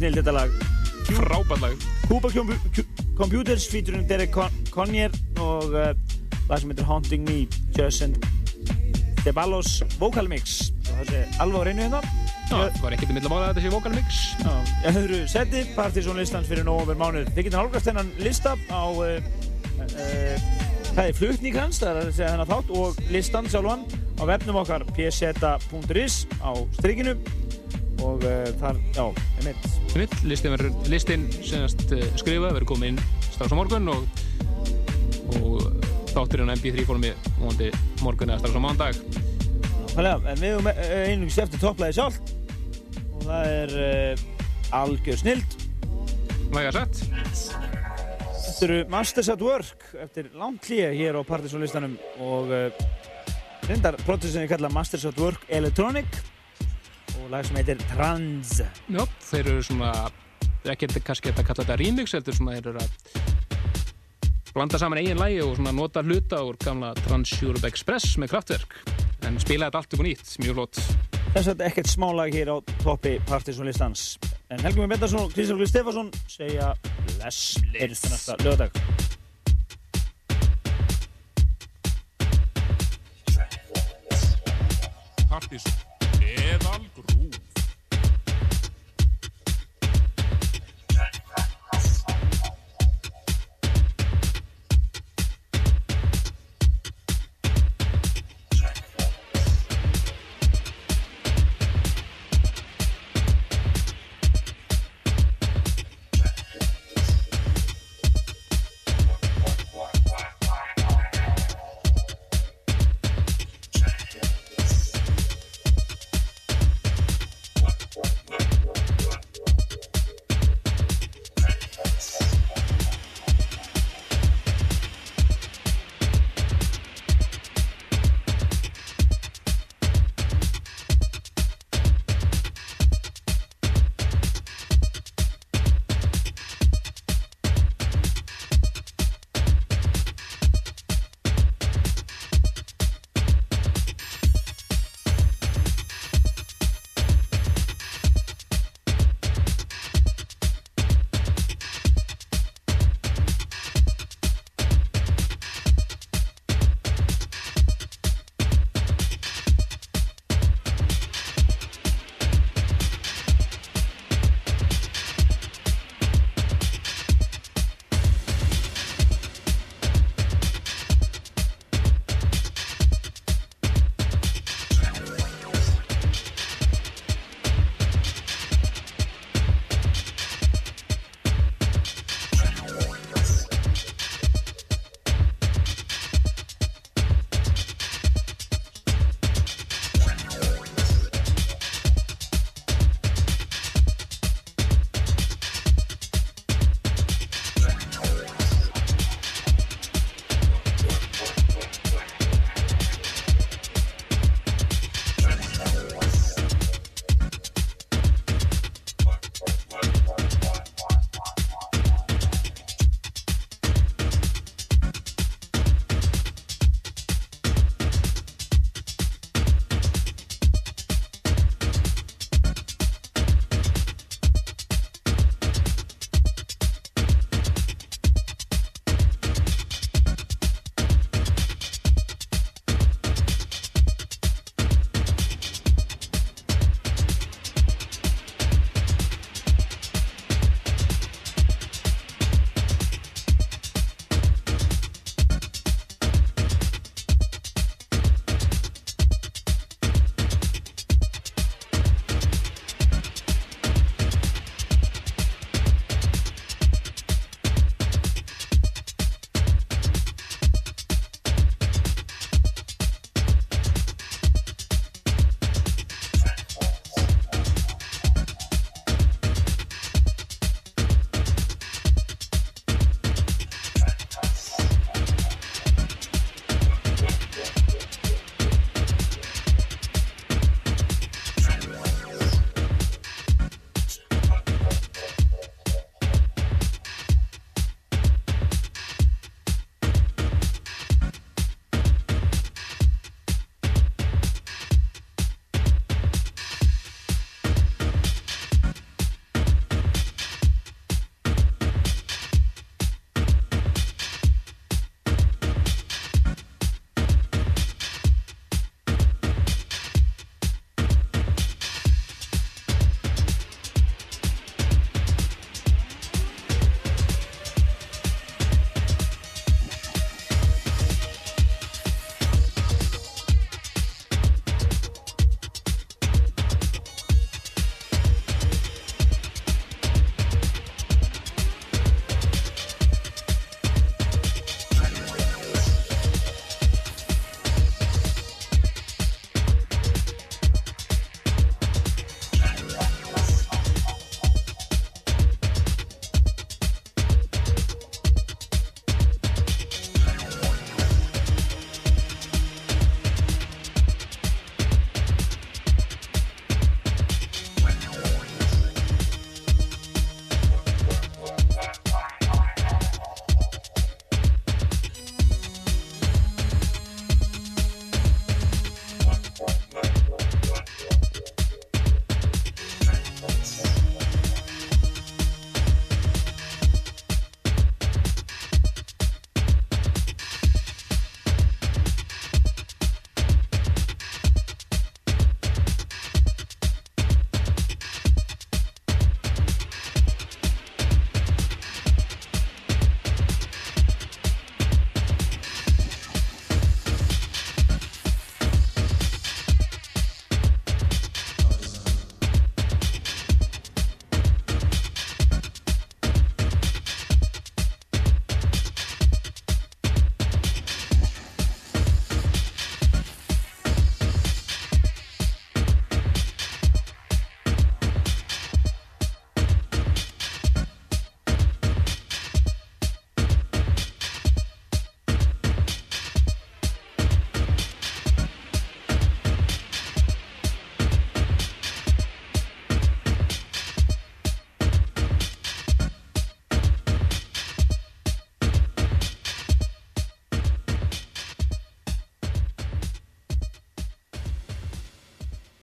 Speaker 21: snill þetta lag.
Speaker 11: Frábært lag.
Speaker 21: Cuba Computers fýturinn Derek Conyer og uh, lag sem heitir Haunting Me Justin DeBallos Vocal Mix. Það sé alveg á reynu hérna.
Speaker 11: Það var ekkert í milla mála að þetta sé Vocal Mix.
Speaker 21: Ég höfðu setti Partiðsson listans fyrir nógum verð mánuð þið getur hálfgast hennan lista á uh, uh, það er flutník hans það er hennar þátt og listan sjálfan á vefnum okkar pseta.is á strikinu.
Speaker 12: Og þar já Einmitt,
Speaker 11: listin, verður- listin senast uh, skrifað verður komið inn strax á morgun og, og þátturinn á MP3 formi vonandi morgun eða strax á mándag
Speaker 12: að, en við höfum eh, einungis eftir topplæði sjálf og það er uh, algjör snild
Speaker 11: Væga sett
Speaker 12: Þetta eru Masters at Work eftir langt hlýja hér á Partisan-listanum og uh, reyndar prótið sem ég kalla Masters at Work Electronic lag sem heitir Trans.
Speaker 11: Já, þeir eru svona ekki kannski þetta að kalla þetta remix heldur svona þeir eru að blanda saman eigin lægi og svona nota hluta úr gamla Trans Europe Express með kraftverk. En spila þetta allt upp og nýtt, mjög flott.
Speaker 12: Þess að ekkert smálag hér á toppi Partisan-listans en Helgi Mér Bendarsson og Kristján Guði Stefansson segja bless, heyrjumst til næsta lögadag
Speaker 22: algrú